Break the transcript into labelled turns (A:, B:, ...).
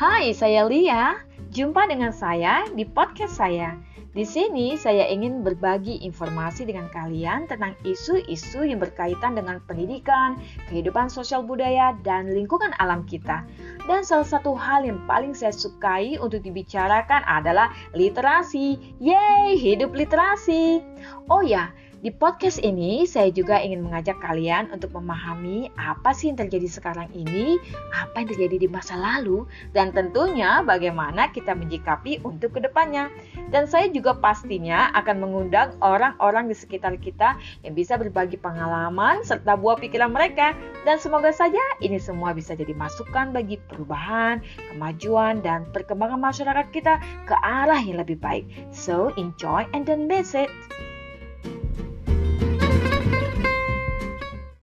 A: Hai, saya Lia. Jumpa dengan saya di podcast saya. Di sini saya ingin berbagi informasi dengan kalian tentang isu-isu yang berkaitan dengan pendidikan, kehidupan sosial budaya, dan lingkungan alam kita. Dan salah satu hal yang paling saya sukai untuk dibicarakan adalah literasi. Yeay, hidup literasi! Oh ya, di podcast ini, saya juga ingin mengajak kalian untuk memahami apa sih yang terjadi sekarang ini, apa yang terjadi di masa lalu, dan tentunya bagaimana kita menjikapi untuk ke depannya. Dan saya juga pastinya akan mengundang orang-orang di sekitar kita yang bisa berbagi pengalaman serta buah pikiran mereka. Dan semoga saja ini semua bisa jadi masukan bagi perubahan, kemajuan, dan perkembangan masyarakat kita ke arah yang lebih baik. So, enjoy and don't miss it.